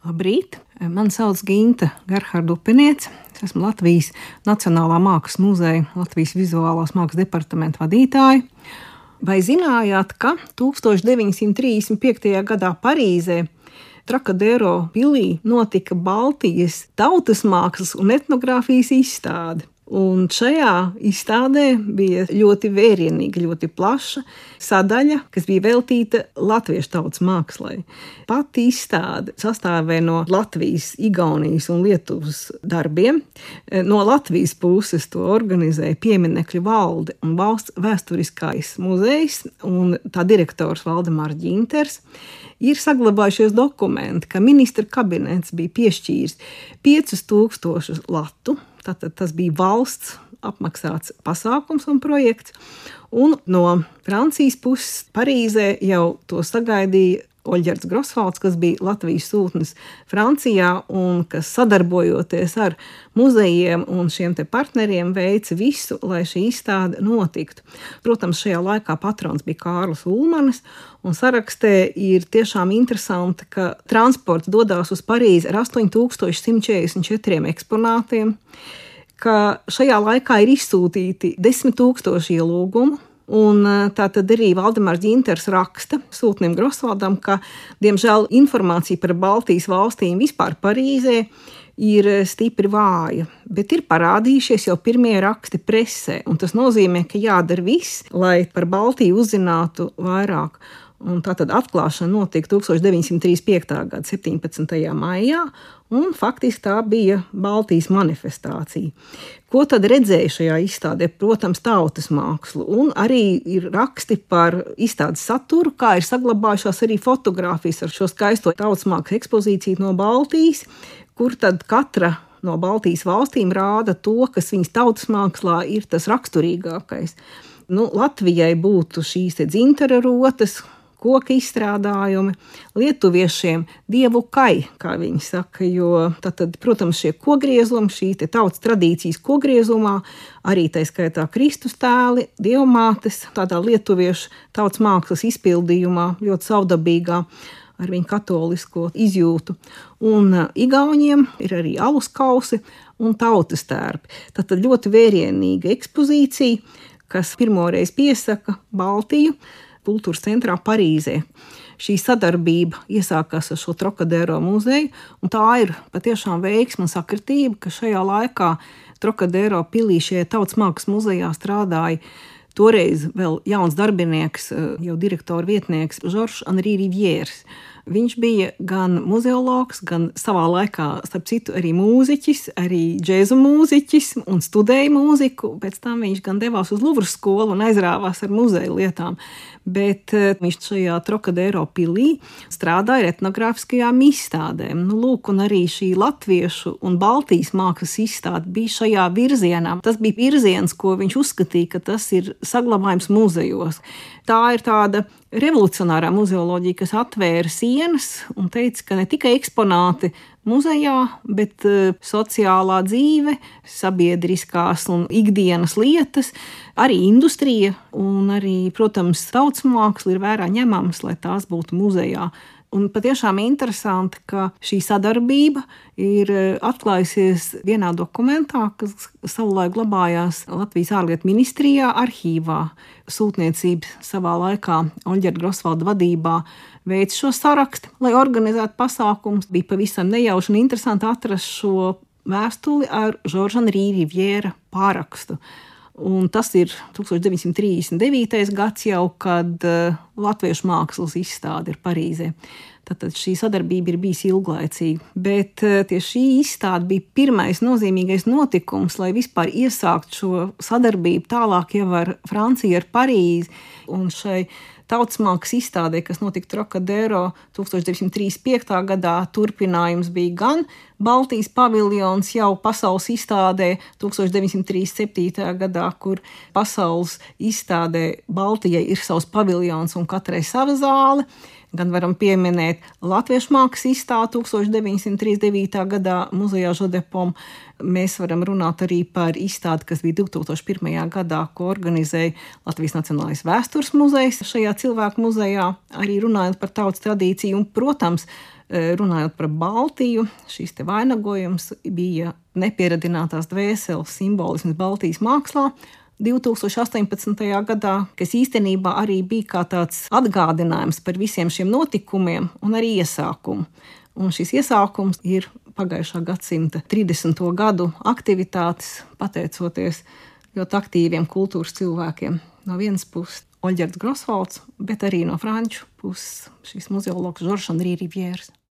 Labrīt! Mani sauc Ginta Gerharda Upeniece. Es esmu Latvijas Nacionālā Mākslas muzeja Latvijas vizuālās mākslas departamenta vadītāja. Vai zinājāt, ka 1935. gadā Parīzē Trakadero pilī notika Baltijas tautas mākslas un etnogrāfijas izstāde? Un šajā izstādē bija ļoti vērienīga, ļoti plaša sadaļa, kas bija veltīta latviešu tautas mākslai. Pati izstāde sastāvēja no Latvijas, Igaunijas un Lietuvas darbiem. No Latvijas puses to organizēja pieminekļu valde un valsts vēsturiskais muzejs un tā direktors Valdemārs Ģinters ir saglabājušies dokumenti, ka ministra kabinets bija piešķīris 5000 latu Tātad tas bija valsts apmaksāts pasākums un projekts. Un no Francijas puses Parīzē jau to sagaidīja Oļģerts Grosvalds, kas bija Latvijas sūtnis Francijā un kas sadarbojoties ar muzejiem un šiem partneriem veica visu, lai šī izstāde notiktu. Protams, šajā laikā patrons bija Kārlis Ulmanis, un sarakstē ir tiešām interesanti, ka transports dodas uz Parīzi ar 8144 eksponātiem ka šajā laikā ir izsūtīti desmit tūkstoši ielūgumu. Un tā tad arī Valdemārs Ģinters raksta Sūtnim Grosvaldam, ka, diemžēl, informācija par Baltijas valstīm vispār Parīzē ir stipri vāja, bet ir parādījušies jau pirmie raksti presē, un tas nozīmē, ka jādara viss, lai par Baltiju uzzinātu vairāk. Un tā tad atklāšana notika 1935. gada 17. maijā, un faktiski tā bija Baltijas manifestācija. Ko tad redzēja šajā izstādē? Protams, tautas mākslu, un arī ir raksti par izstādes saturu, kā ir saglabājušās arī fotografijas ar šo skaisto tautas mākslas ekspozīciju no Baltijas, kur tad katra no Baltijas valstīm rāda to, kas viņas tautas mākslā ir tas raksturīgākais. Nu, Latvijai būtu šīs dzintara rotas, koku izstrādājumi, lietuviešiem dievu kai, kā viņi saka, jo tad, protams, šie kogriezumi, šī tautas tradīcijas kogriezumā, arī tā skaitā Kristus tēli, dievmātes, tādā lietuviešu tautas mākslas izpildījumā, ļoti savdabīgā ar viņu katolisko izjūtu. Un uh, Igauniem ir arī alus kausi un tautas tērpi. Tad ļoti vērienīga ekspozīcija, kas pirmoreiz piesaka Baltiju kultūras centrā Parīzē. Šī sadarbība iesākās ar šo Trokadēro muzeju, un tā ir patiešām veiksma un sakritība, ka šajā laikā Trokadēro pilī šajā tautas mākslas muzejā strādāja toreiz vēl jauns darbinieks, jau direktora vietnieks Žoržs Anrī Rivjērs. Viņš bija gan muzeologs, gan savā laikā, starp citu, arī mūziķis, arī džēzu mūziķis un studēja mūziku. Pēc tam viņš gan devās uz Luvras skolu un aizrāvās ar muzeja lietām. Bet eh, viņš šajā Trokadēro pilī strādāja ar etnogrāfiskajām izstādēm. Nu, lūk, un arī šī latviešu un Baltijas mākslas izstāde bija šajā virzienā. Tas bija virziens, ko viņš uzskatīja, ka tas ir saglabājums muzejos. Tā ir tāda revolucionārā muzeoloģija, kas atvēra sienas un teica, ka ne tikai eksponāti muzejā, bet uh, sociālā dzīve, sabiedriskās un ikdienas lietas, arī industrija un arī, protams, tautas māksla ir vērā ņemams, lai tās būtu muzejā. Un patiešām interesanti, ka šī sadarbība ir e, atklājusies vienā dokumentā, kas savulaik glabājās Latvijas ārlietu ministrijā, arhīvā. Sūtniecība savā laikā Oļģerta Grosvalda vadībā veica šo sarakstu, lai organizētu pasākumus. Bija pavisam nejauši un interesanti atrast šo vēstuli ar Žoržana Rīviera pārakstu. Un tas ir 1939. gads jau, kad uh, latviešu mākslas izstāde ir Parīzē. Tātad šī sadarbība ir bijusi ilglaicīga. Bet uh, tieši šī izstāde bija pirmais nozīmīgais notikums, lai vispār iesāktu šo sadarbību tālāk jau ar Franciju, ar Parīzi. Un šai tautsmākslas izstādē, kas notika Trokadero 1935. gadā. Turpinājums bija gan Baltijas paviljons jau pasaules izstādē 1937. gadā, kur pasaules izstādē Baltijai ir savs paviljons un katrai sava zāle gan varam pieminēt Latviešu mākslas izstādi 1939. gadā muzejā Žodepom. Mēs varam runāt arī par izstādi, kas bija 2001. gadā, ko organizēja Latvijas Nacionālais vēstures muzejs šajā cilvēku muzejā, arī runājot par tautas tradīciju un, protams, runājot par Baltiju, šīs vainagojums bija nepieradinātās dvēseles simbolisms Baltijas mākslā. 2018. gadā, kas īstenībā arī bija kā tāds atgādinājums par visiem šiem notikumiem un arī iesākumu. Un šis iesākums ir pagājušā gadsimta 30. gadu aktivitātes, pateicoties ļoti aktīviem kultūras cilvēkiem. No vienas puses Oļģerts Grosvalds, bet arī no franču puses šīs muzeologs Žoržs Andrī Rivjērs.